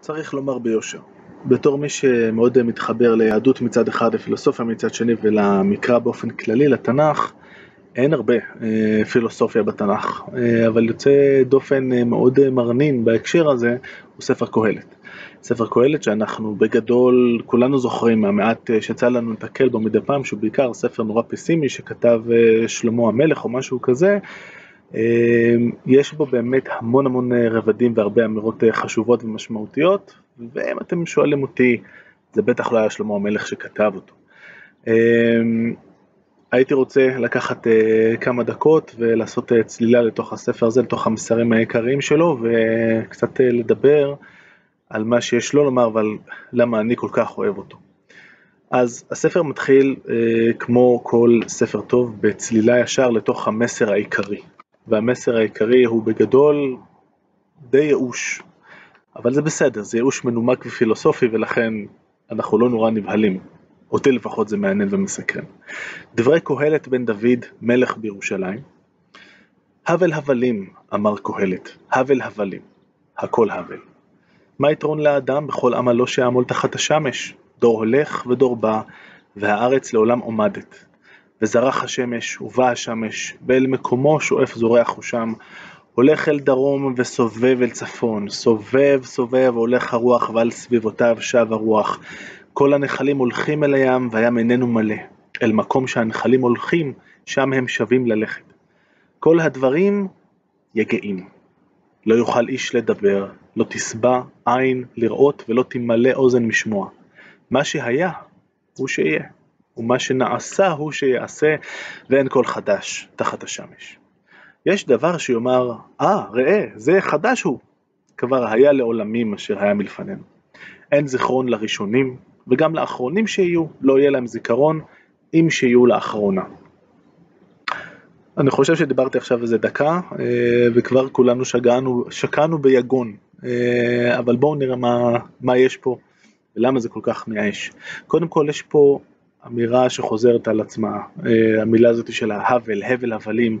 צריך לומר ביושר, בתור מי שמאוד מתחבר ליהדות מצד אחד, לפילוסופיה מצד שני ולמקרא באופן כללי, לתנ"ך, אין הרבה אה, פילוסופיה בתנ"ך, אה, אבל יוצא דופן אה, מאוד מרנין בהקשר הזה הוא ספר קהלת. ספר קהלת שאנחנו בגדול כולנו זוכרים מהמעט שיצא לנו לתקל בו מדי פעם שהוא בעיקר ספר נורא פסימי שכתב שלמה המלך או משהו כזה יש בו באמת המון המון רבדים והרבה אמירות חשובות ומשמעותיות ואם אתם שואלים אותי זה בטח לא היה שלמה המלך שכתב אותו הייתי רוצה לקחת uh, כמה דקות ולעשות צלילה לתוך הספר הזה, לתוך המסרים העיקריים שלו וקצת לדבר על מה שיש לו לומר אבל למה אני כל כך אוהב אותו. אז הספר מתחיל כמו כל ספר טוב בצלילה ישר לתוך המסר העיקרי והמסר העיקרי הוא בגדול די ייאוש אבל זה בסדר, זה ייאוש מנומק ופילוסופי ולכן אנחנו לא נורא נבהלים. אותי לפחות זה מעניין ומסקרן. דברי קהלת בן דוד, מלך בירושלים. הבל הבלים, אמר קהלת, הבל הבלים, הכל הבל. מה יתרון לאדם בכל עמלו שיעמול תחת השמש? דור הולך ודור בא, והארץ לעולם עומדת. וזרח השמש, ובא השמש, ואל מקומו שואף זורח הוא שם, הולך אל דרום וסובב אל צפון, סובב סובב הולך הרוח ועל סביבותיו שב הרוח, כל הנחלים הולכים אל הים והים איננו מלא, אל מקום שהנחלים הולכים, שם הם שווים ללכת. כל הדברים יגעים. לא יוכל איש לדבר, לא תשבע עין לראות ולא תמלא אוזן משמוע. מה שהיה הוא שיהיה, ומה שנעשה הוא שיעשה, ואין כל חדש תחת השמש. יש דבר שיאמר, אה, ah, ראה, זה חדש הוא, כבר היה לעולמים אשר היה מלפנינו. אין זיכרון לראשונים, וגם לאחרונים שיהיו, לא יהיה להם זיכרון אם שיהיו לאחרונה. אני חושב שדיברתי עכשיו איזה דקה, אה, וכבר כולנו שגענו, שקענו ביגון, אה, אבל בואו נראה מה, מה יש פה ולמה זה כל כך מייאש. קודם כל יש פה אמירה שחוזרת על עצמה, אה, המילה הזאת של ההבל, הבל הבלים,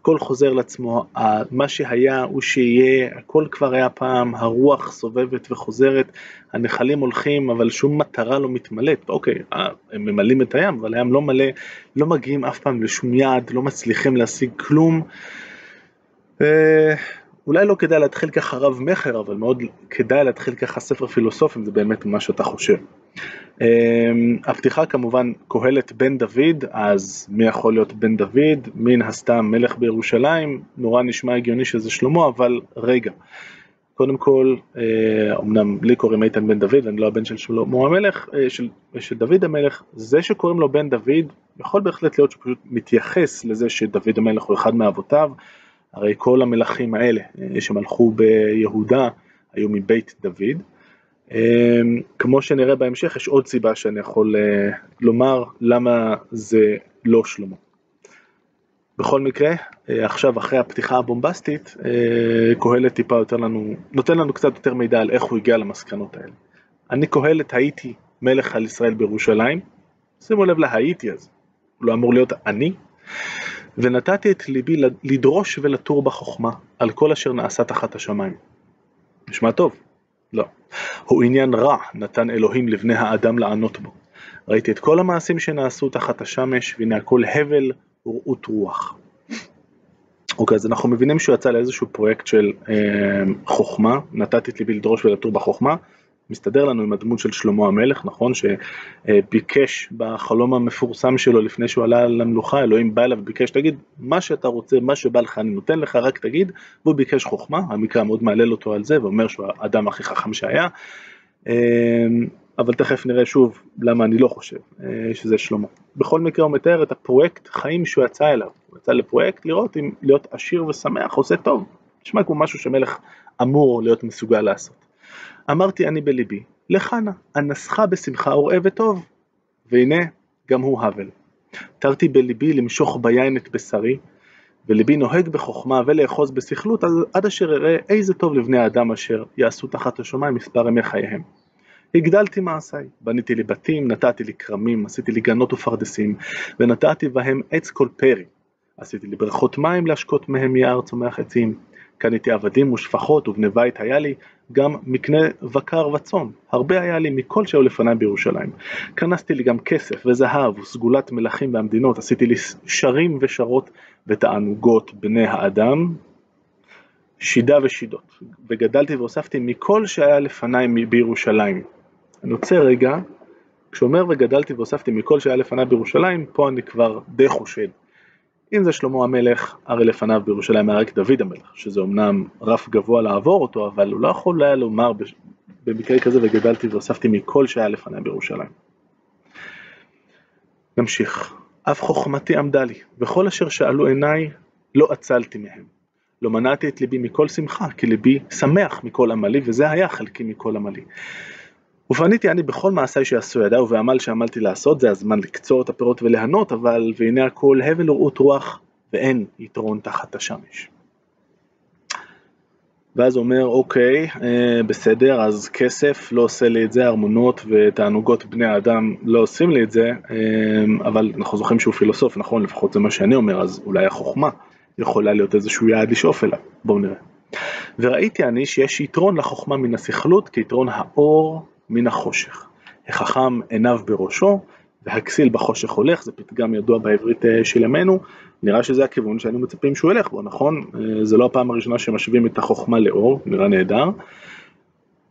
הכל חוזר לעצמו, מה שהיה הוא שיהיה, הכל כבר היה פעם, הרוח סובבת וחוזרת, הנחלים הולכים, אבל שום מטרה לא מתמלאת. אוקיי, אה, הם ממלאים את הים, אבל הים לא מלא, לא מגיעים אף פעם לשום יעד, לא מצליחים להשיג כלום. אה, אולי לא כדאי להתחיל ככה רב מכר, אבל מאוד כדאי להתחיל ככה ספר פילוסופים, זה באמת מה שאתה חושב. אמ, הפתיחה כמובן קהלת בן דוד, אז מי יכול להיות בן דוד? מן הסתם מלך בירושלים, נורא נשמע הגיוני שזה שלמה, אבל רגע. קודם כל, אה, אמנם לי קוראים איתן בן דוד, אני לא הבן של שלמה המלך, אה, של, של דוד המלך, זה שקוראים לו בן דוד, יכול בהחלט להיות שפשוט מתייחס לזה שדוד המלך הוא אחד מאבותיו, הרי כל המלכים האלה אה, שמלכו ביהודה היו מבית דוד. אמ, כמו שנראה בהמשך, יש עוד סיבה שאני יכול אה, לומר למה זה לא שלמה. בכל מקרה, אה, עכשיו אחרי הפתיחה הבומבסטית, קהלת טיפה יותר לנו, נותן לנו קצת יותר מידע על איך הוא הגיע למסקנות האלה. אני קהלת הייתי מלך על ישראל בירושלים, שימו לב להייתי הזה, הוא לא אמור להיות אני, ונתתי את ליבי לדרוש ולתור בחוכמה על כל אשר נעשה תחת השמיים. נשמע טוב? לא. הוא עניין רע נתן אלוהים לבני האדם לענות בו. ראיתי את כל המעשים שנעשו תחת השמש, והנה הכל הבל ורעות רוח. אוקיי, אז אנחנו מבינים שהוא יצא לאיזשהו פרויקט של אה, חוכמה, נתתי את ליבי לדרוש ולתור בחוכמה, מסתדר לנו עם הדמות של שלמה המלך, נכון? שביקש בחלום המפורסם שלו לפני שהוא עלה למלוכה, אלוהים בא אליו וביקש, תגיד, מה שאתה רוצה, מה שבא לך אני נותן לך, רק תגיד, והוא ביקש חוכמה, המקרא מאוד מהלל אותו על זה, ואומר שהוא האדם הכי חכם שהיה, אבל תכף נראה שוב למה אני לא חושב שזה שלמה. בכל מקרה הוא מתאר את הפרויקט חיים שהוא יצא אליו, הוא יצא לפרויקט לראות אם להיות עשיר ושמח עושה טוב, נשמע כמו משהו שמלך אמור להיות מסוגל לעשות. אמרתי אני בליבי, לך נא, אנסך בשמחה וראה וטוב, והנה גם הוא הבל. תרתי בליבי למשוך ביין את בשרי, וליבי נוהג בחוכמה ולאחוז בסכלות עד אשר אראה איזה טוב לבני האדם אשר יעשו תחת השמיים מספר ימי חייהם. הגדלתי מעשיי, בניתי לי בתים, נתתי לי כרמים, עשיתי לי גנות ופרדסים, ונתתי בהם עץ כל פרי. עשיתי לי ברכות מים להשקות מהם יער צומח עצים, קניתי עבדים ושפחות ובני בית היה לי, גם מקנה בקר וצאן, הרבה היה לי מכל שהיו לפניי בירושלים. כנסתי לי גם כסף וזהב וסגולת מלכים והמדינות, עשיתי לי שרים ושרות ותענוגות בני האדם, שידה ושידות, וגדלתי והוספתי מכל שהיה לפניי בירושלים. אני רוצה רגע, כשאומר וגדלתי והוספתי מכל שהיה לפניי בירושלים, פה אני כבר די חושד. אם זה שלמה המלך, הרי לפניו בירושלים היה רק דוד המלך, שזה אמנם רף גבוה לעבור אותו, אבל הוא לא יכול היה לומר במקרה כזה וגדלתי והוספתי מכל שהיה לפניי בירושלים. נמשיך. אף חוכמתי עמדה לי, וכל אשר שאלו עיניי לא עצלתי מהם. לא מנעתי את ליבי מכל שמחה, כי ליבי שמח מכל עמלי, וזה היה חלקי מכל עמלי. ופניתי אני בכל מעשיי שעשו ידיי ובעמל שעמלתי לעשות, זה הזמן לקצור את הפירות וליהנות, אבל והנה הכל הבל ורעות רוח, ואין יתרון תחת השמש. ואז אומר, אוקיי, אה, בסדר, אז כסף לא עושה לי את זה, ארמונות ותענוגות בני האדם לא עושים לי את זה, אה, אבל אנחנו זוכרים שהוא פילוסוף, נכון? לפחות זה מה שאני אומר, אז אולי החוכמה יכולה להיות איזשהו יעד לשאוף אליו. בואו נראה. וראיתי אני שיש יתרון לחוכמה מן הסכלות כיתרון האור מן החושך. החכם עיניו בראשו והכסיל בחושך הולך, זה פתגם ידוע בעברית אה, של ימינו, נראה שזה הכיוון שהיינו מצפים שהוא ילך בו, נכון? אה, זה לא הפעם הראשונה שמשווים את החוכמה לאור, נראה נהדר,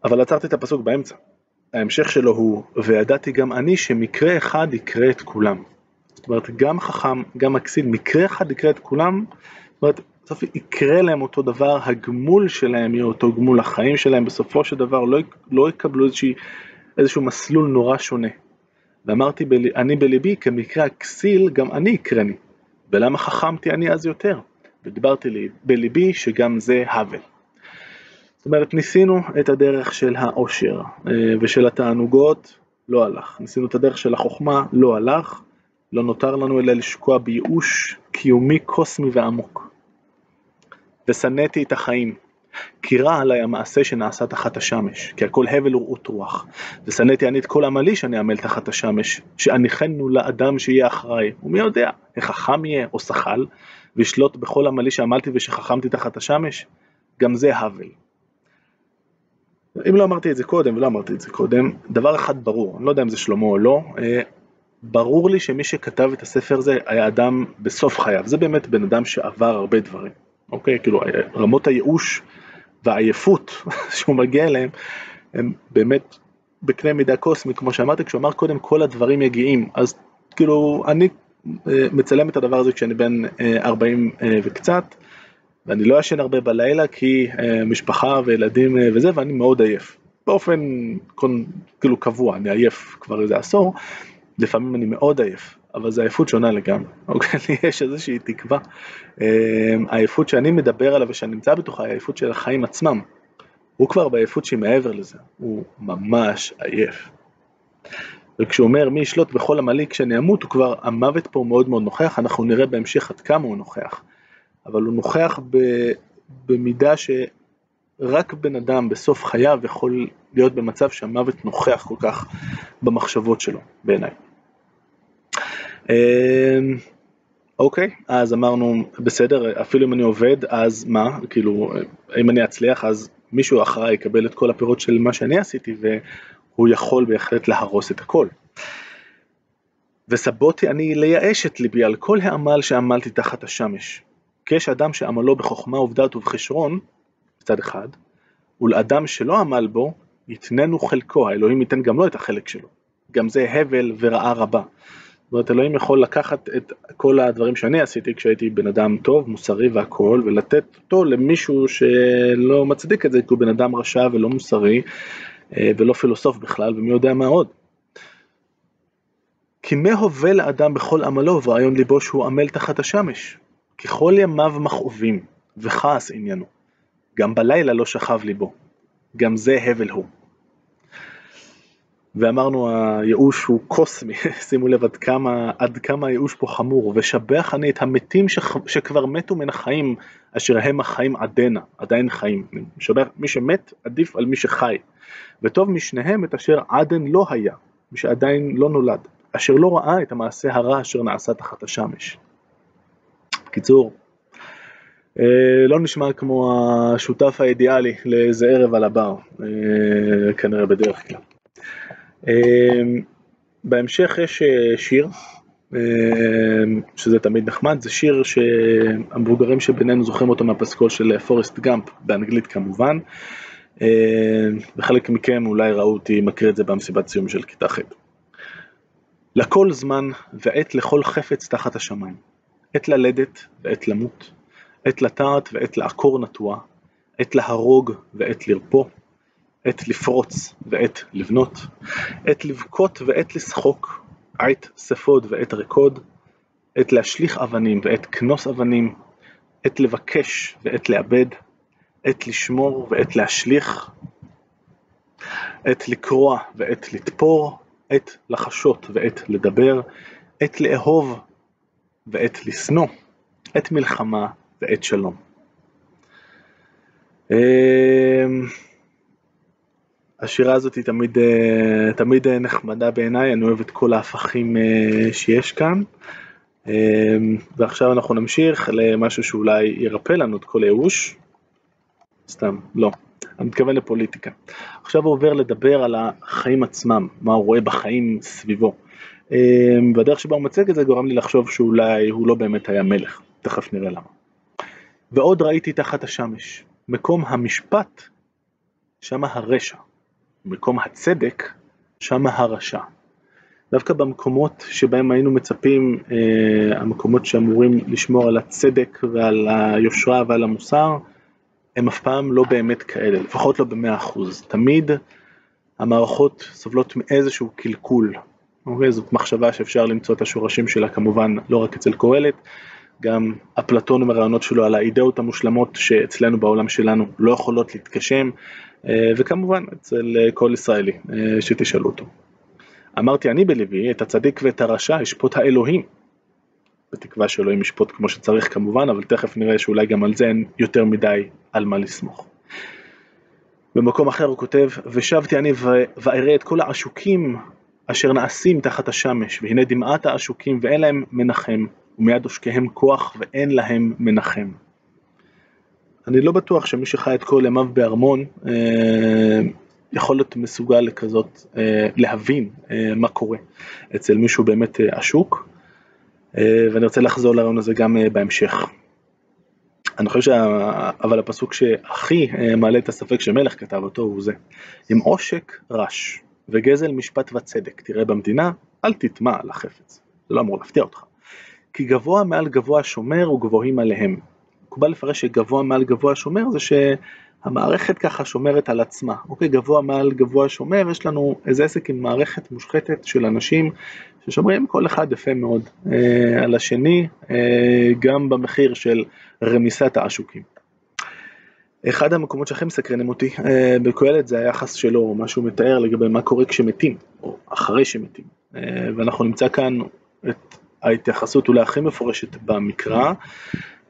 אבל עצרתי את הפסוק באמצע. ההמשך שלו הוא, וידעתי גם אני שמקרה אחד יקרה את כולם. זאת אומרת, גם חכם, גם הכסיל, מקרה אחד יקרה את כולם, זאת אומרת, בסוף יקרה להם אותו דבר, הגמול שלהם יהיה אותו גמול, החיים שלהם בסופו של דבר לא, לא יקבלו איזושהי, איזשהו מסלול נורא שונה. ואמרתי, אני בליבי, כמקרה הכסיל, גם אני יקרני. ולמה חכמתי אני אז יותר? ודיברתי לי בליבי שגם זה הבל. זאת אומרת, ניסינו את הדרך של העושר אה, ושל התענוגות, לא הלך. ניסינו את הדרך של החוכמה, לא הלך. לא נותר לנו אלא לשקוע בייאוש קיומי קוסמי ועמוק. ושנאתי את החיים, כי רע עליי המעשה שנעשה תחת השמש, כי הכל הבל ורעות רוח. ושנאתי אני את כל עמלי שאני עמל תחת השמש, שאניחנו לאדם שיהיה אחראי, ומי יודע, החכם יהיה או שחל, וישלוט בכל עמלי שעמלתי ושחכמתי תחת השמש, גם זה הבל. אם לא אמרתי את זה קודם, ולא אמרתי את זה קודם, דבר אחד ברור, אני לא יודע אם זה שלמה או לא, אה, ברור לי שמי שכתב את הספר הזה היה אדם בסוף חייו, זה באמת בן אדם שעבר הרבה דברים. אוקיי? כאילו רמות הייאוש והעייפות שהוא מגיע אליהם הם באמת בקנה מידה קוסמי, כמו שאמרתי, כשהוא אמר קודם כל הדברים יגיעים, אז כאילו אני אה, מצלם את הדבר הזה כשאני בן 40 אה, אה, וקצת, ואני לא ישן הרבה בלילה כי משפחה וילדים וזה, ואני מאוד עייף. באופן כאילו קבוע, אני עייף כבר איזה עשור, לפעמים אני מאוד עייף, אבל זו עייפות שונה לגמרי, אוקיי? לי יש איזושהי תקווה. אמ, העייפות שאני מדבר עליה ושאני נמצא בתוכה היא העייפות של החיים עצמם. הוא כבר בעייפות שהיא מעבר לזה, הוא ממש עייף. וכשהוא אומר מי ישלוט בכל עמלי כשאני אמות, הוא כבר, המוות פה מאוד מאוד נוכח, אנחנו נראה בהמשך עד כמה הוא נוכח. אבל הוא נוכח ב, במידה שרק בן אדם בסוף חייו יכול להיות במצב שהמוות נוכח כל כך במחשבות שלו, בעיניי. אמ, אוקיי, אז אמרנו, בסדר, אפילו אם אני עובד, אז מה? כאילו, אם אני אצליח, אז מישהו אחריי יקבל את כל הפירות של מה שאני עשיתי, והוא יכול בהחלט להרוס את הכל. וסבותי אני לייאש את ליבי על כל העמל שעמלתי תחת השמש. כי יש אדם שעמלו בחוכמה ובדעת ובחשרון, מצד אחד, ולאדם שלא עמל בו, יתננו חלקו, האלוהים ייתן גם לו את החלק שלו. גם זה הבל ורעה רבה. אומרת, אלוהים יכול לקחת את כל הדברים שאני עשיתי כשהייתי בן אדם טוב, מוסרי והכול, ולתת אותו למישהו שלא מצדיק את זה, כי הוא בן אדם רשע ולא מוסרי, אה, ולא פילוסוף בכלל, ומי יודע מה עוד. כי מה הווה לאדם בכל עמלו ורעיון ליבו שהוא עמל תחת השמש? ככל ימיו מכאובים, וכעס עניינו. גם בלילה לא שכב ליבו. גם זה הבל הוא. ואמרנו הייאוש הוא קוסמי, שימו לב עד כמה, עד כמה הייאוש פה חמור, ושבח אני את המתים שח, שכבר מתו מן החיים, אשר הם החיים עדנה, עדיין חיים. משבח, מי שמת עדיף על מי שחי, וטוב משניהם את אשר עדן לא היה, מי שעדיין לא נולד, אשר לא ראה את המעשה הרע אשר נעשה תחת השמש. בקיצור, אה, לא נשמע כמו השותף האידיאלי לאיזה ערב על הבר, אה, כנראה בדרך כלל. אה, בהמשך יש שיר, שזה תמיד נחמד, זה שיר שהמבוגרים שבינינו זוכרים אותו מהפסקול של פורסט גאמפ, באנגלית כמובן, וחלק מכם אולי ראו אותי מקריא את זה במסיבת סיום של כיתה ח'. לכל זמן ועת לכל חפץ תחת השמיים, עת ללדת ועת למות, עת לטעת ועת לעקור נטוע, עת להרוג ועת לרפוא, עת לפרוץ ועת לבנות, עת לבכות ועת לשחוק, עת ספוד ועת רקוד, עת להשליך אבנים ועת כנוס אבנים, עת לבקש ועת לאבד, עת לשמור ועת להשליך, עת לקרוע ועת לתפור, עת לחשות ועת לדבר, עת לאהוב ועת לשנוא, עת מלחמה ועת שלום. השירה הזאת היא תמיד, אה, תמיד אה, נחמדה בעיניי, אני אוהב את כל ההפכים אה, שיש כאן. ועכשיו אנחנו נמשיך למשהו שאולי ירפא לנו את כל הייאוש. סתם, לא. אני מתכוון לפוליטיקה. עכשיו הוא עובר לדבר על החיים עצמם, מה הוא רואה בחיים סביבו. והדרך שבה הוא מציג את זה גורם לי לחשוב שאולי הוא לא באמת היה מלך, תכף נראה למה. ועוד ראיתי תחת השמש, מקום המשפט, שמה הרשע, מקום הצדק, שמה הרשע. דווקא במקומות שבהם היינו מצפים, אה, המקומות שאמורים לשמור על הצדק ועל היושרה ועל המוסר, הם אף פעם לא באמת כאלה, לפחות לא במאה אחוז. תמיד המערכות סובלות מאיזשהו קלקול. אוקיי? זאת מחשבה שאפשר למצוא את השורשים שלה כמובן לא רק אצל קהלת, גם אפלטון והרעיונות שלו על האידאות המושלמות שאצלנו בעולם שלנו לא יכולות להתגשם, אה, וכמובן אצל כל ישראלי אה, שתשאלו אותו. אמרתי אני בלוי, את הצדיק ואת הרשע ישפוט האלוהים. בתקווה שאלוהים ישפוט כמו שצריך כמובן, אבל תכף נראה שאולי גם על זה אין יותר מדי על מה לסמוך. במקום אחר הוא כותב, ושבתי אני ואראה את כל העשוקים אשר נעשים תחת השמש, והנה דמעת העשוקים ואין להם מנחם, ומיד עושקיהם כוח ואין להם מנחם. אני לא בטוח שמי שחי את כל ימיו בארמון אה, יכול להיות מסוגל לכזאת, אה, להבין אה, מה קורה אצל מישהו באמת עשוק, ואני רוצה לחזור לרעיון הזה גם בהמשך. אני חושב ש... אבל הפסוק שהכי מעלה את הספק שמלך כתב אותו הוא זה: אם עושק רש וגזל משפט וצדק תראה במדינה, אל תטמע על החפץ. זה לא אמור להפתיע אותך. כי גבוה מעל גבוה שומר וגבוהים עליהם. מקובל לפרש שגבוה מעל גבוה שומר זה שהמערכת ככה שומרת על עצמה. אוקיי, גבוה מעל גבוה שומר, יש לנו איזה עסק עם מערכת מושחתת של אנשים ששומרים כל אחד יפה מאוד אה, על השני, אה, גם במחיר של רמיסת העשוקים. אחד המקומות שהכי מסקרנים אותי אה, בקהלת זה היחס שלו, מה שהוא מתאר לגבי מה קורה כשמתים, או אחרי שמתים. אה, ואנחנו נמצא כאן את ההתייחסות אולי הכי מפורשת במקרא,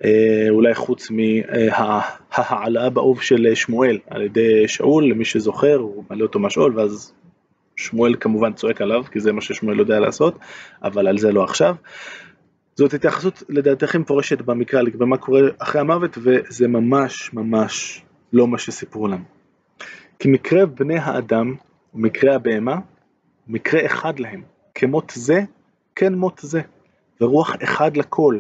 אה, אולי חוץ מההעלאה באוב של שמואל על ידי שאול, למי שזוכר, הוא מעלה אותו מהשאול, ואז שמואל כמובן צועק עליו, כי זה מה ששמואל יודע לעשות, אבל על זה לא עכשיו. זאת התייחסות לדעתי הכי מפורשת במקרא לגבי מה קורה אחרי המוות, וזה ממש ממש לא מה שסיפרו לנו. כי מקרה בני האדם ומקרה הבהמה מקרה אחד להם, כמות זה כן מות זה. ורוח אחד לכל.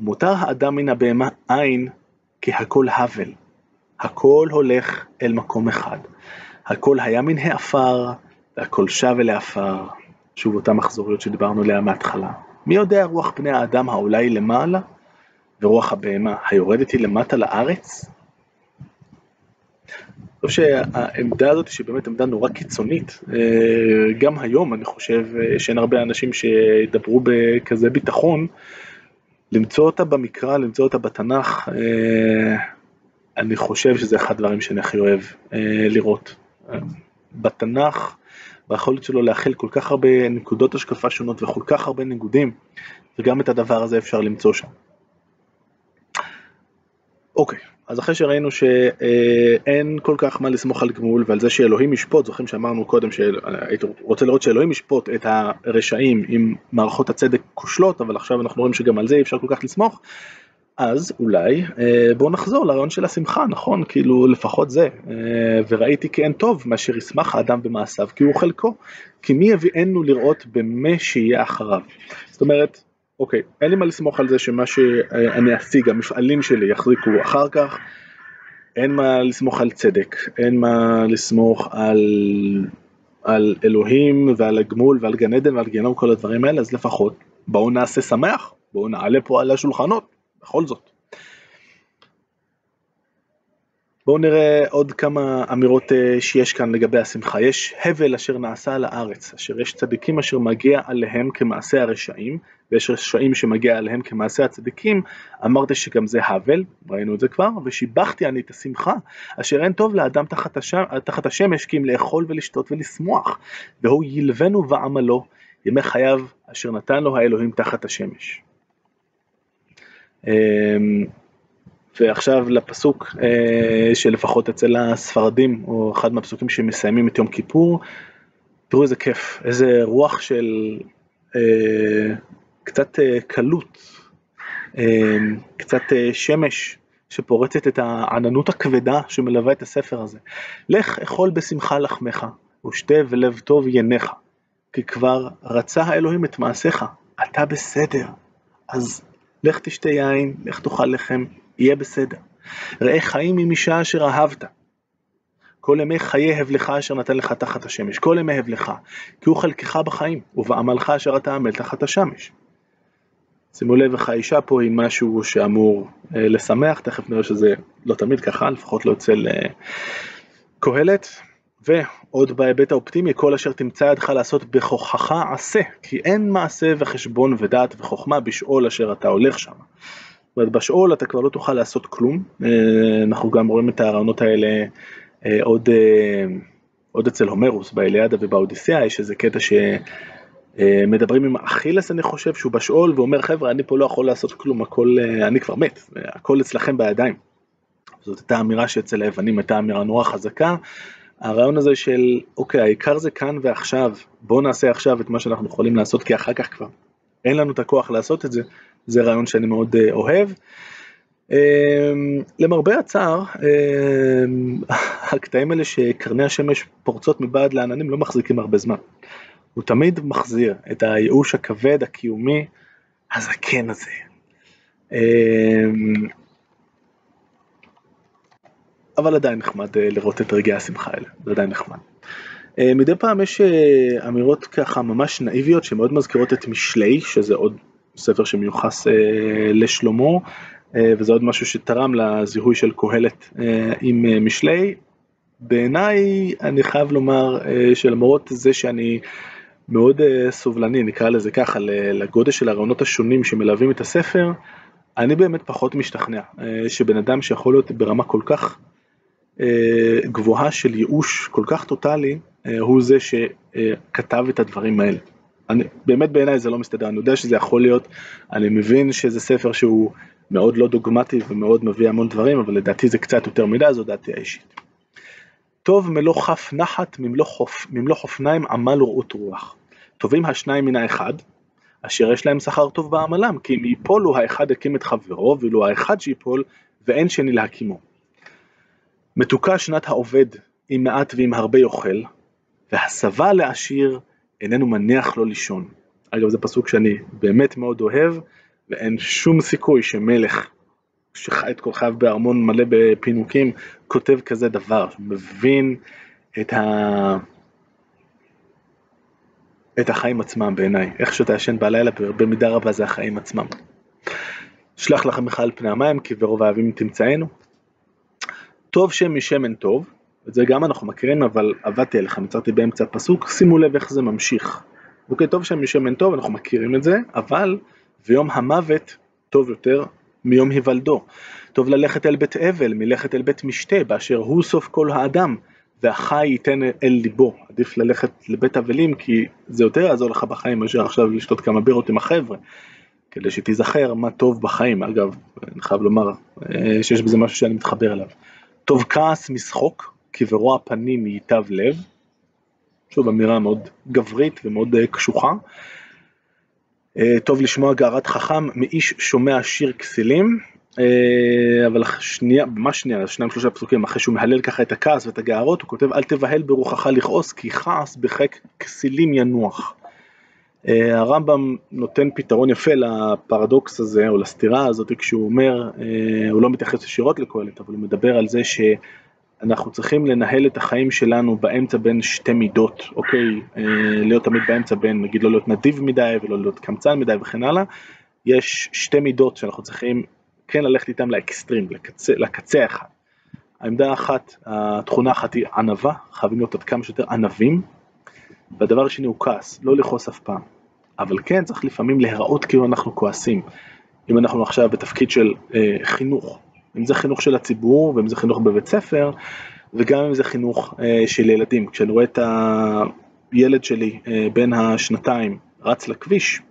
מותר האדם מן הבהמה אין כי הכל הבל. הכל הולך אל מקום אחד. הכל היה מן העפר, והכל שב אל העפר. שוב אותה מחזוריות שדיברנו עליה מההתחלה. מי יודע רוח בני האדם העולה היא למעלה, ורוח הבהמה היורדת היא למטה לארץ? חושב שהעמדה הזאת שהיא באמת עמדה נורא קיצונית, אה, גם היום אני חושב אה, שאין הרבה אנשים שידברו בכזה ביטחון, למצוא אותה במקרא, למצוא אותה בתנ"ך, אה, אני חושב שזה אחד הדברים שאני הכי אוהב לראות. בתנ"ך, ביכולת שלו להכיל כל כך הרבה נקודות השקפה שונות וכל כך הרבה ניגודים, וגם את הדבר הזה אפשר למצוא שם. אוקיי, אז אחרי שראינו שאין כל כך מה לסמוך על גמול ועל זה שאלוהים ישפוט, זוכרים שאמרנו קודם שהייתי רוצה לראות שאלוהים ישפוט את הרשעים אם מערכות הצדק כושלות, אבל עכשיו אנחנו רואים שגם על זה אי אפשר כל כך לסמוך, אז אולי אה, בואו נחזור לרעיון של השמחה, נכון? כאילו לפחות זה. אה, וראיתי כי אין טוב מאשר ישמח האדם במעשיו כי הוא חלקו. כי מי יביאנו לראות במה שיהיה אחריו. זאת אומרת, אוקיי, אין לי מה לסמוך על זה שמה שאני אשיג, המפעלים שלי יחזיקו אחר כך, אין מה לסמוך על צדק, אין מה לסמוך על, על אלוהים ועל הגמול ועל גן עדן ועל גיהנום, כל הדברים האלה, אז לפחות בואו נעשה שמח, בואו נעלה פה על השולחנות. בכל זאת. בואו נראה עוד כמה אמירות אה, שיש כאן לגבי השמחה. יש הבל אשר נעשה על הארץ, אשר יש צדיקים אשר מגיע עליהם כמעשה הרשעים, ויש רשעים שמגיע עליהם כמעשה הצדיקים, אמרתי שגם זה הבל, ראינו את זה כבר, ושיבחתי אני את השמחה, אשר אין טוב לאדם תחת, הש... תחת השמש, כי אם לאכול ולשתות ולשמוח, והוא ילבנו ועמלו, ימי חייו אשר נתן לו האלוהים תחת השמש. ועכשיו לפסוק אה, שלפחות אצל הספרדים, או אחד מהפסוקים שמסיימים את יום כיפור, תראו איזה כיף, איזה רוח של אה, קצת אה, קלות, אמ, קצת שמש שפורצת את העננות הכבדה שמלווה את הספר הזה. לך אכול בשמחה לחמך, ושתה ולב טוב ינך, כי כבר רצה האלוהים את מעשיך, אתה בסדר. אז לך תשתה יין, לך תאכל לחם, יהיה בסדר. ראה חיים עם אישה אשר אהבת. כל ימי חיי הבלך אשר נתן לך תחת השמש, כל ימי הבלך, כי הוא חלקך בחיים, ובעמלך אשר אתה עמל תחת השמש. שימו לב איך האישה פה היא משהו שאמור אה, לשמח, תכף נראה שזה לא תמיד ככה, לפחות לא אצל אה, קהלת. ועוד בהיבט האופטימי, כל אשר תמצא ידך לעשות בכוחך עשה, כי אין מעשה וחשבון ודעת וחוכמה בשאול אשר אתה הולך שם. אומרת, בשאול אתה כבר לא תוכל לעשות כלום, אה, אנחנו גם רואים את הרעיונות האלה אה, עוד, אה, עוד אצל הומרוס, באליאדה ובאודיסאה, יש איזה קטע שמדברים עם אכילס אני חושב, שהוא בשאול ואומר חבר'ה אני פה לא יכול לעשות כלום, הכל, אני כבר מת, הכל אצלכם בידיים. זאת הייתה אמירה שאצל היוונים הייתה אמירה נורא חזקה, הרעיון הזה של אוקיי העיקר זה כאן ועכשיו בוא נעשה עכשיו את מה שאנחנו יכולים לעשות כי אחר כך כבר אין לנו את הכוח לעשות את זה זה רעיון שאני מאוד uh, אוהב. Um, למרבה הצער um, הקטעים האלה שקרני השמש פורצות מבעד לעננים לא מחזיקים הרבה זמן. הוא תמיד מחזיר את הייאוש הכבד הקיומי הזקן הזה. Um, אבל עדיין נחמד אה, לראות את רגעי השמחה האלה, זה עדיין נחמד. אה, מדי פעם יש אה, אמירות ככה ממש נאיביות שמאוד מזכירות את משלי, שזה עוד ספר שמיוחס לשלמה, וזה עוד משהו שתרם לזיהוי של קהלת עם משלי. בעיניי אני חייב לומר שלמרות זה שאני מאוד סובלני, נקרא לזה ככה, לגודל של הרעיונות השונים שמלווים את הספר, אני באמת פחות משתכנע שבן אדם שיכול להיות ברמה כל כך אה, גבוהה של ייאוש כל כך טוטאלי, אה, הוא זה שכתב את הדברים האלה. אני, באמת בעיניי זה לא מסתדר, אני יודע שזה יכול להיות, אני מבין שזה ספר שהוא מאוד לא דוגמטי ומאוד מביא המון דברים, אבל לדעתי זה קצת יותר מדי, זו דעתי האישית. טוב מלוא כף נחת, ממלוא, חופ, ממלוא חופניים עמל ורעות רוח. טובים השניים מן האחד, אשר יש להם שכר טוב בעמלם, כי אם ייפולו האחד הקים את חברו, ואילו האחד שיפול, ואין שני להקימו. מתוקה שנת העובד עם מעט ועם הרבה יאכל, והסבה לעשיר איננו מניח לו לישון. אגב זה פסוק שאני באמת מאוד אוהב, ואין שום סיכוי שמלך שחי את כל חייו בארמון מלא בפינוקים, כותב כזה דבר, מבין את, ה... את החיים עצמם בעיניי, איך שאתה ישן בלילה במידה רבה זה החיים עצמם. שלח לכם מיכל פני המים כי ברוב האהבים תמצאנו, טוב שם משמן טוב, את זה גם אנחנו מכירים, אבל עבדתי עליך, נצרתי באמצע הפסוק, שימו לב איך זה ממשיך. אוקיי, טוב שם משמן טוב, אנחנו מכירים את זה, אבל ויום המוות טוב יותר מיום היוולדו. טוב ללכת אל בית אבל, מלכת אל בית משתה, באשר הוא סוף כל האדם, והחי ייתן אל ליבו. עדיף ללכת לבית אבלים, כי זה יותר יעזור לך בחיים מאשר עכשיו לשתות כמה בירות עם החבר'ה. כדי שתיזכר מה טוב בחיים, אגב, אני חייב לומר אה, שיש בזה משהו שאני מתחבר אליו. טוב כעס משחוק, כי ברוע פנים ייטב לב. שוב אמירה מאוד גברית ומאוד אה, קשוחה. אה, טוב לשמוע גערת חכם מאיש שומע שיר כסילים. אה, אבל שנייה, ממש שנייה, שניים שלושה פסוקים אחרי שהוא מהלל ככה את הכעס ואת הגערות, הוא כותב אל תבהל ברוחך לכעוס כי כעס בחיק כסילים ינוח. הרמב"ם נותן פתרון יפה לפרדוקס הזה או לסתירה הזאת כשהוא אומר, הוא לא מתייחס ישירות לקהלת, אבל הוא מדבר על זה שאנחנו צריכים לנהל את החיים שלנו באמצע בין שתי מידות, אוקיי, להיות תמיד באמצע בין נגיד לא להיות נדיב מדי ולא להיות קמצן מדי וכן הלאה, יש שתי מידות שאנחנו צריכים כן ללכת איתם לאקסטרים, לקצה, לקצה אחד. העמדה האחת, התכונה האחת היא ענווה, חייבים להיות עד כמה שיותר ענבים, והדבר השני הוא כעס, לא לכעוס אף פעם. אבל כן, צריך לפעמים להיראות כאילו אנחנו כועסים. אם אנחנו עכשיו בתפקיד של אה, חינוך, אם זה חינוך של הציבור, ואם זה חינוך בבית ספר, וגם אם זה חינוך אה, של ילדים. כשאני רואה את הילד שלי אה, בן השנתיים רץ לכביש,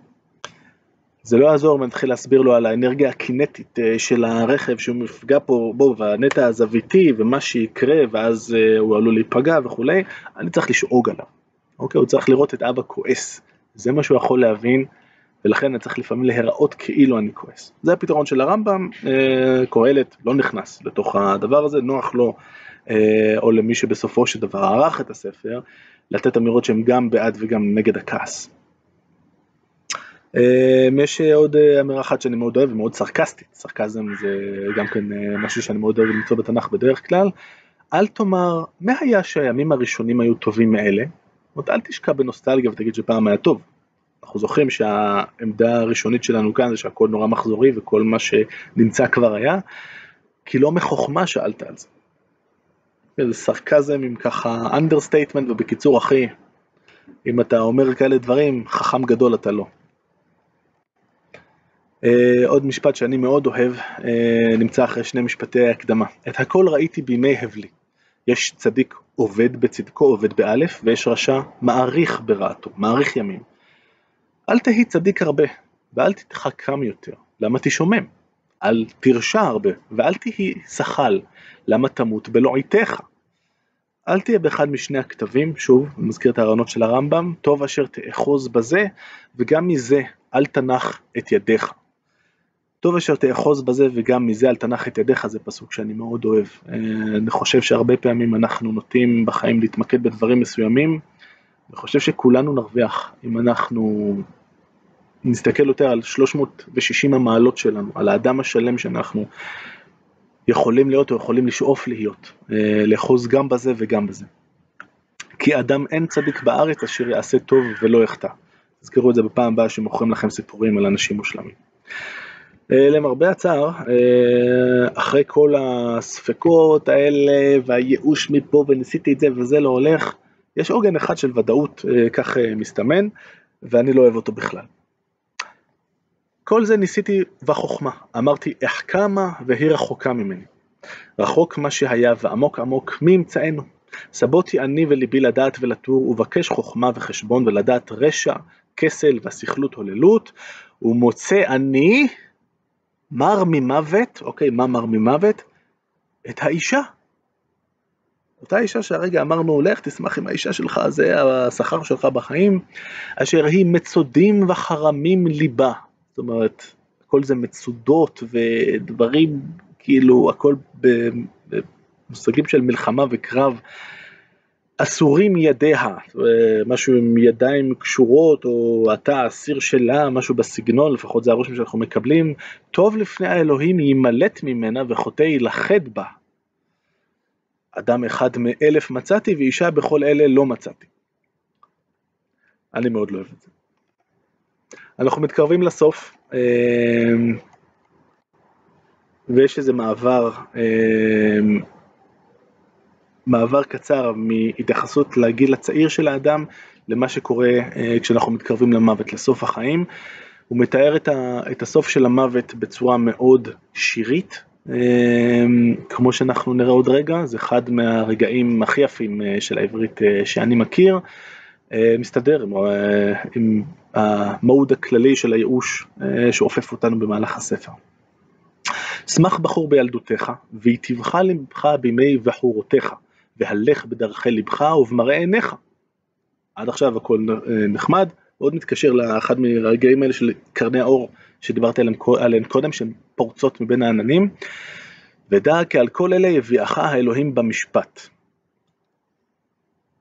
זה לא יעזור אם אני אתחיל להסביר לו על האנרגיה הקינטית אה, של הרכב שהוא מפגע פה, בואו, והנטע הזוויתי ומה שיקרה ואז אה, הוא עלול להיפגע וכולי, אני צריך לשאוג עליו, אוקיי? הוא צריך לראות את אבא כועס, זה מה שהוא יכול להבין ולכן אני צריך לפעמים להיראות כאילו אני כועס. זה הפתרון של הרמב"ם, אה, קהלת לא נכנס לתוך הדבר הזה, נוח לו או למי שבסופו של דבר ערך את הספר, לתת אמירות שהן גם בעד וגם נגד הכעס. אמ, יש עוד אה, אמירה אחת שאני מאוד אוהב ומאוד סרקסטית, סרקזם זה גם כן אה, משהו שאני מאוד אוהב למצוא בתנ"ך בדרך כלל, אל תאמר מה היה שהימים הראשונים היו טובים מאלה, זאת אומרת אל תשקע בנוסטלגיה ותגיד שפעם היה טוב, אנחנו זוכרים שהעמדה הראשונית שלנו כאן זה שהכל נורא מחזורי וכל מה שנמצא כבר היה, כי לא מחוכמה שאלת על זה. זה סרקזם עם ככה understatement ובקיצור אחי, אם אתה אומר כאלה דברים, חכם גדול אתה לא. אה, עוד משפט שאני מאוד אוהב, אה, נמצא אחרי שני משפטי הקדמה. את הכל ראיתי בימי הבלי. יש צדיק אובד בצדקו, אובד באלף, ויש רשע מאריך ברעתו, מאריך ימים. אל תהי צדיק הרבה, ואל תתחכם יותר, למה תשומם? אל תרשע הרבה, ואל תהי שחל, למה תמות בלועיתך? אל תהיה באחד משני הכתבים, שוב, אני מזכיר את הרעיונות של הרמב"ם, טוב אשר תאחוז בזה, וגם מזה אל תנח את ידיך. טוב אשר תאחוז בזה וגם מזה אל תנח את ידיך, זה פסוק שאני מאוד אוהב. אה, אני חושב שהרבה פעמים אנחנו נוטים בחיים להתמקד בדברים מסוימים, אני חושב שכולנו נרוויח אם אנחנו נסתכל יותר על 360 המעלות שלנו, על האדם השלם שאנחנו יכולים להיות או יכולים לשאוף להיות, אה, לאחוז גם בזה וגם בזה. כי אדם אין צדיק בארץ אשר יעשה טוב ולא יחטא. תזכרו את זה בפעם הבאה שמוכרים לכם סיפורים על אנשים מושלמים. אה, למרבה הצער, אה, אחרי כל הספקות האלה והייאוש מפה וניסיתי את זה וזה לא הולך, יש עוגן אחד של ודאות, כך מסתמן, ואני לא אוהב אותו בכלל. כל זה ניסיתי בחוכמה, אמרתי אחכמה והיא רחוקה ממני. רחוק מה שהיה ועמוק עמוק מי ימצאנו. סבותי אני וליבי לדעת ולתור, ובקש חוכמה וחשבון ולדעת רשע, כסל והסכלות הוללות, ומוצא אני מר ממוות, אוקיי, מה מר ממוות? את האישה. אותה אישה שהרגע אמרנו, לך תשמח עם האישה שלך, זה השכר שלך בחיים, אשר היא מצודים וחרמים ליבה. אומרת, הכל זה מצודות ודברים, כאילו, הכל במושגים של מלחמה וקרב. אסורים ידיה, משהו עם ידיים קשורות, או אתה אסיר שלה, משהו בסגנון, לפחות זה הרושם שאנחנו מקבלים, טוב לפני האלוהים יימלט ממנה וחוטא ילכד בה. אדם אחד מאלף מצאתי ואישה בכל אלה לא מצאתי. אני מאוד לא אוהב את זה. אנחנו מתקרבים לסוף, אמ, ויש איזה מעבר אמ, מעבר קצר מהתייחסות לגיל הצעיר של האדם למה שקורה אה, כשאנחנו מתקרבים למוות, לסוף החיים. הוא מתאר את, הסוף של המוות בצורה מאוד שירית, אה, כמו שאנחנו נראה עוד רגע, זה אחד מהרגעים הכי יפים אה, של העברית שאני מכיר, מסתדר עם, עם המוד הכללי של הייאוש שאופף אותנו במהלך הספר. שמח בחור בילדותך, והיטיבך לבך בימי בחורותיך. והלך בדרכי לבך ובמראה עיניך. עד עכשיו הכל נחמד, מאוד מתקשר לאחד מהרגעים האלה של קרני האור שדיברתי עליהם, עליהם קודם, שהן פורצות מבין העננים. ודע כי על כל אלה יביאך האלוהים במשפט.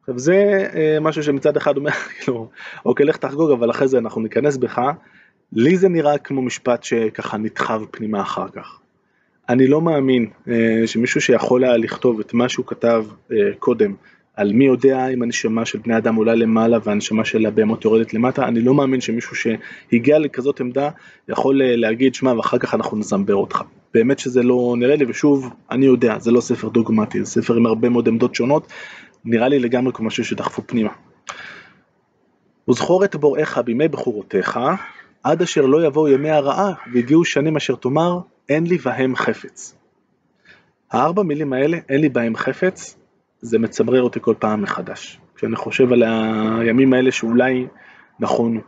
עכשיו זה אה, משהו שמצד אחד אומר, כאילו, אוקיי, לך תחגוג, אבל אחרי זה אנחנו ניכנס בך. לי זה נראה כמו משפט שככה נדחב פנימה אחר כך. אני לא מאמין אה, שמישהו שיכול היה לכתוב את מה שהוא כתב אה, קודם, על מי יודע אם הנשמה של בני אדם עולה למעלה והנשמה של הבהמות יורדת למטה, אני לא מאמין שמישהו שהגיע לכזאת עמדה יכול להגיד, שמע, ואחר כך אנחנו נזמבר אותך. באמת שזה לא נראה לי, ושוב, אני יודע, זה לא ספר דוגמטי, זה ספר עם הרבה מאוד עמדות שונות, נראה לי לגמרי כמו משהו שדחפו פנימה. וזכור את בוראיך בימי בחורותיך, עד אשר לא יבואו ימי הרעה, והגיעו שנים אשר תאמר, אין לי בהם חפץ. הארבע מילים האלה, אין לי בהם חפץ, זה מצמרר אותי כל פעם מחדש. כשאני חושב על הימים האלה שאולי נכון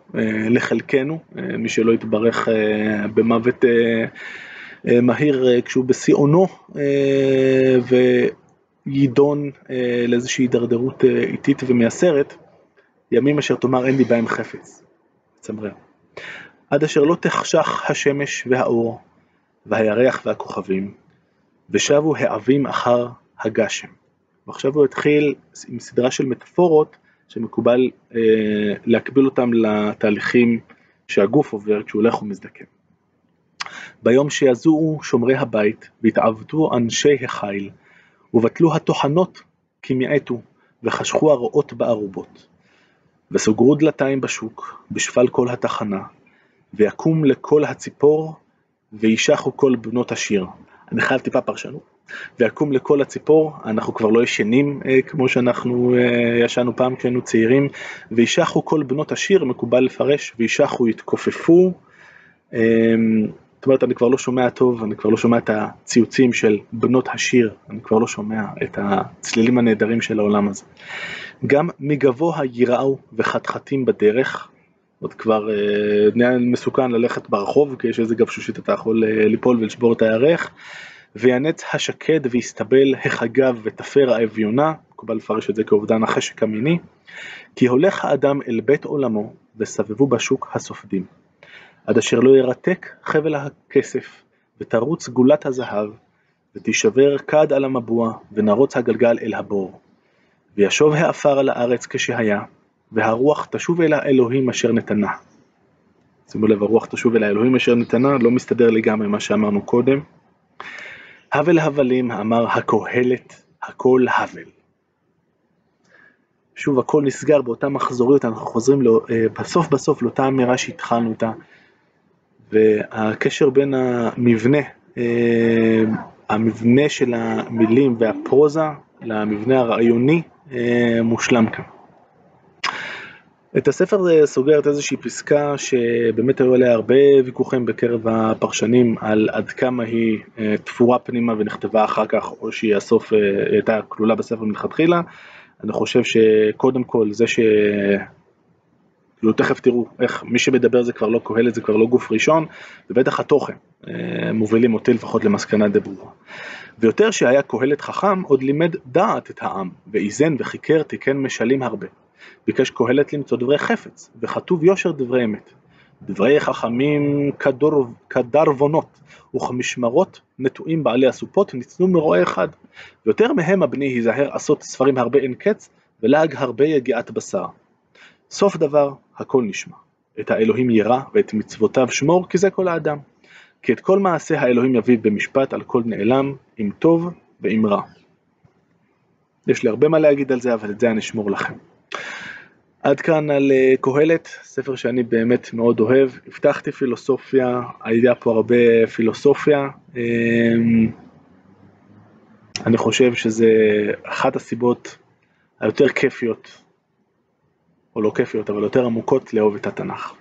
לחלקנו, אה, מי שלא יתברך אה, במוות אה, מהיר כשהוא בשיאונו ויידון לאיזושהי הידרדרות איטית ומייסרת, ימים אשר תאמר אין לי בהם חפץ. מצמרר. עד אשר לא תחשך השמש והאור, והירח והכוכבים, ושבו העבים אחר הגשם. ועכשיו הוא התחיל עם סדרה של מטאפורות שמקובל אה, להקביל אותם לתהליכים שהגוף עובר כשהוא הולך ומזדקן. ביום שיזועו שומרי הבית והתעוותו אנשי החיל ובטלו הטוחנות כי מיעטו וחשכו הרועות בארובות וסוגרו דלתיים בשוק בשפל כל התחנה ויקום לכל הציפור וישחו כל בנות השיר. אני חייב טיפה פרשנות. ויקום לכל הציפור, אנחנו כבר לא ישנים אה, כמו שאנחנו אה, ישנו פעם כשהיינו צעירים, וישחו כל בנות השיר, מקובל לפרש, וישחו יתכופפו. אה, זאת אומרת, אני כבר לא שומע טוב, אני כבר לא שומע את הציוצים של בנות השיר, אני כבר לא שומע את הצלילים הנהדרים של העולם הזה. גם מגבוה יראו וחתחתים בדרך, עוד כבר נהיה מסוכן ללכת ברחוב, כי יש איזה גבשושית אתה יכול ליפול ולשבור את הירך. וינץ השקד ויסתבל החגב ותפר האביונה, מקובל לפרש את זה כאובדן החשק המיני, כי הולך האדם אל בית עולמו וסבבו בשוק הסופדים, עד אשר לא ירתק חבל הכסף ותרוץ גולת הזהב ותישבר כד על המבוע ונרוץ הגלגל אל הבור, וישוב העפר על הארץ כשהיה, והרוח תשוב אל האלוהים אשר נתנה. שימו לב, הרוח תשוב אל האלוהים אשר נתנה, לא מסתדר לגמרי מה שאמרנו קודם. הבל הבלים אמר הקהלת הכל הבל. שוב הכל נסגר באותה מחזוריות, אנחנו חוזרים לא, בסוף בסוף לאותה אמירה שהתחלנו איתה והקשר בין המבנה, אה, המבנה של המילים והפרוזה למבנה הרעיוני אה, מושלם כאן. את הספר סוגרת איזושהי פסקה שבאמת היו עליה הרבה ויכוחים בקרב הפרשנים על עד כמה היא אה, תפורה פנימה ונכתבה אחר כך או שהיא הסוף הייתה כלולה בספר מלכתחילה. אני חושב שקודם כל זה ש... כאילו תכף תראו איך מי שמדבר זה כבר לא קהלת, זה כבר לא גוף ראשון, ובטח התוכן אה, מובילים אותי לפחות למסקנה די ברורה. ויותר שהיה קהלת חכם, עוד לימד דעת את העם, ואיזן וחיקר תיקן משלים הרבה. ביקש קהלת למצוא דברי חפץ, וכתוב יושר דברי אמת. דברי חכמים כדרבונות, וכמשמרות נטועים בעלי הסופות ניתנו מרועה אחד. ויותר מהם הבני היזהר עשות ספרים הרבה אין קץ, ולעג הרבה יגיעת בשר. סוף דבר, הכל נשמע. את האלוהים ירא ואת מצוותיו שמור, כי זה כל האדם. כי את כל מעשה האלוהים יביא במשפט על כל נעלם, אם טוב ואם רע. יש לי הרבה מה להגיד על זה, אבל את זה אני אשמור לכם. עד כאן על אה, קהלת, ספר שאני באמת מאוד אוהב. הבטחתי פילוסופיה, היה פה הרבה פילוסופיה. אמ, אני חושב שזה אחת הסיבות היותר כיפיות, או לא כיפיות, אבל יותר עמוקות לאהוב את התנ"ך.